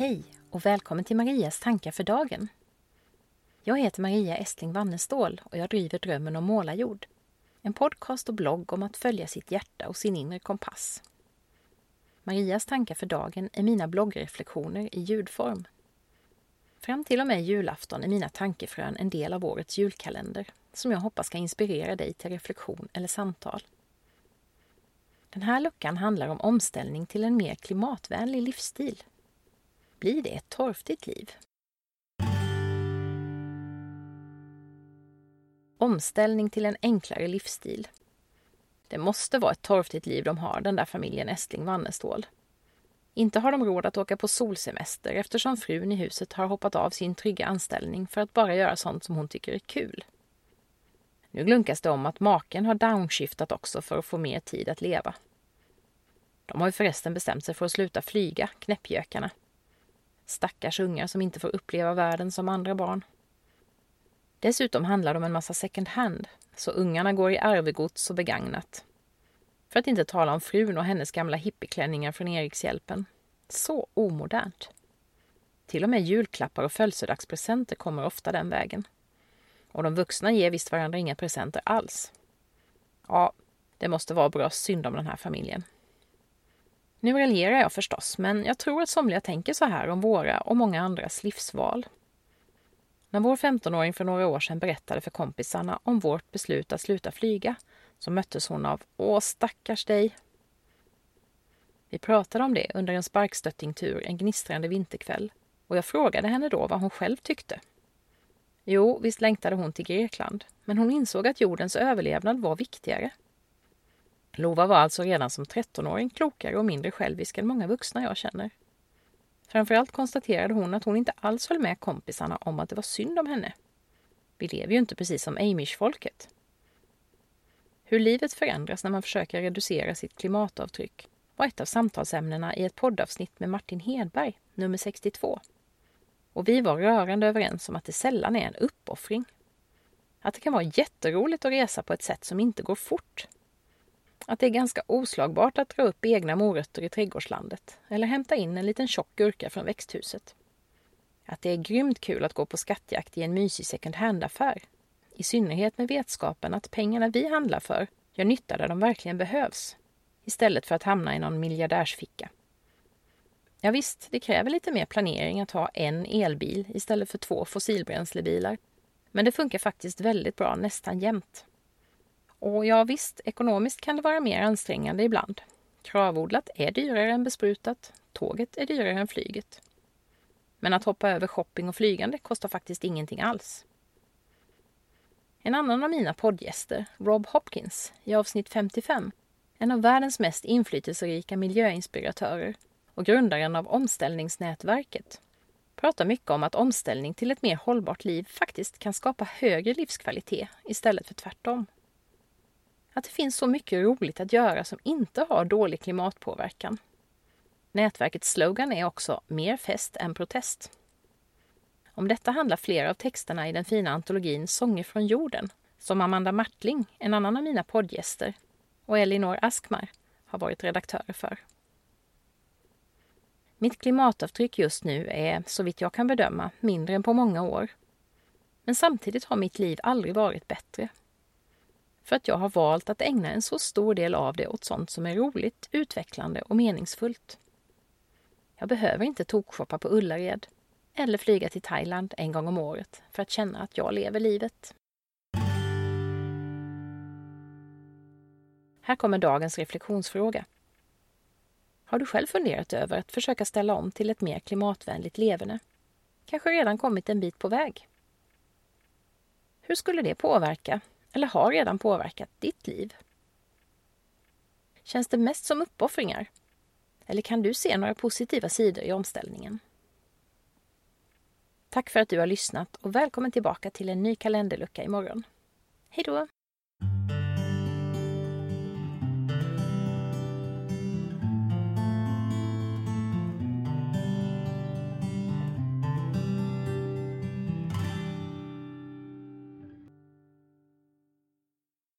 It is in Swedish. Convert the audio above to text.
Hej och välkommen till Marias tankar för dagen. Jag heter Maria Estling Wannestål och jag driver Drömmen om målarjord. En podcast och blogg om att följa sitt hjärta och sin inre kompass. Marias tankar för dagen är mina bloggreflektioner i ljudform. Fram till och med julafton är mina tankefrön en del av årets julkalender som jag hoppas ska inspirera dig till reflektion eller samtal. Den här luckan handlar om omställning till en mer klimatvänlig livsstil. Blir det ett torftigt liv? Omställning till en enklare livsstil. Det måste vara ett torftigt liv de har, den där familjen Estling Wannestål. Inte har de råd att åka på solsemester eftersom frun i huset har hoppat av sin trygga anställning för att bara göra sånt som hon tycker är kul. Nu glunkas det om att maken har downshiftat också för att få mer tid att leva. De har ju förresten bestämt sig för att sluta flyga, knäppjökarna. Stackars ungar som inte får uppleva världen som andra barn. Dessutom handlar det om en massa second hand, så ungarna går i arvegods och begagnat. För att inte tala om frun och hennes gamla hippieklänningar från Erikshjälpen. Så omodernt. Till och med julklappar och födelsedagspresenter kommer ofta den vägen. Och de vuxna ger visst varandra inga presenter alls. Ja, det måste vara bra synd om den här familjen. Nu raljerar jag förstås, men jag tror att somliga tänker så här om våra och många andras livsval. När vår 15-åring för några år sedan berättade för kompisarna om vårt beslut att sluta flyga så möttes hon av Åh, stackars dig. Vi pratade om det under en sparkstöttingtur en gnistrande vinterkväll och jag frågade henne då vad hon själv tyckte. Jo, visst längtade hon till Grekland, men hon insåg att jordens överlevnad var viktigare. Lova var alltså redan som 13-åring klokare och mindre självisk än många vuxna jag känner. Framförallt konstaterade hon att hon inte alls höll med kompisarna om att det var synd om henne. Vi lever ju inte precis som Amish-folket. Hur livet förändras när man försöker reducera sitt klimatavtryck var ett av samtalsämnena i ett poddavsnitt med Martin Hedberg, nummer 62. Och vi var rörande överens om att det sällan är en uppoffring. Att det kan vara jätteroligt att resa på ett sätt som inte går fort att det är ganska oslagbart att dra upp egna morötter i trädgårdslandet eller hämta in en liten tjock gurka från växthuset. Att det är grymt kul att gå på skattjakt i en mysig second hand-affär. I synnerhet med vetskapen att pengarna vi handlar för gör nytta där de verkligen behövs. Istället för att hamna i någon miljardärsficka. Ja, visst, det kräver lite mer planering att ha en elbil istället för två fossilbränslebilar. Men det funkar faktiskt väldigt bra nästan jämt. Och ja visst, ekonomiskt kan det vara mer ansträngande ibland. Kravodlat är dyrare än besprutat. Tåget är dyrare än flyget. Men att hoppa över shopping och flygande kostar faktiskt ingenting alls. En annan av mina poddgäster, Rob Hopkins, i avsnitt 55, en av världens mest inflytelserika miljöinspiratörer och grundaren av Omställningsnätverket, pratar mycket om att omställning till ett mer hållbart liv faktiskt kan skapa högre livskvalitet istället för tvärtom att det finns så mycket roligt att göra som inte har dålig klimatpåverkan. Nätverkets slogan är också Mer fest än protest. Om detta handlar flera av texterna i den fina antologin Sånger från jorden som Amanda Martling, en annan av mina poddgäster, och Elinor Askmar har varit redaktörer för. Mitt klimatavtryck just nu är, så vitt jag kan bedöma, mindre än på många år. Men samtidigt har mitt liv aldrig varit bättre för att jag har valt att ägna en så stor del av det åt sånt som är roligt, utvecklande och meningsfullt. Jag behöver inte tokshoppa på Ullared eller flyga till Thailand en gång om året för att känna att jag lever livet. Här kommer dagens reflektionsfråga. Har du själv funderat över att försöka ställa om till ett mer klimatvänligt leverne? Kanske redan kommit en bit på väg? Hur skulle det påverka eller har redan påverkat ditt liv? Känns det mest som uppoffringar? Eller kan du se några positiva sidor i omställningen? Tack för att du har lyssnat och välkommen tillbaka till en ny kalenderlucka imorgon. Hej då!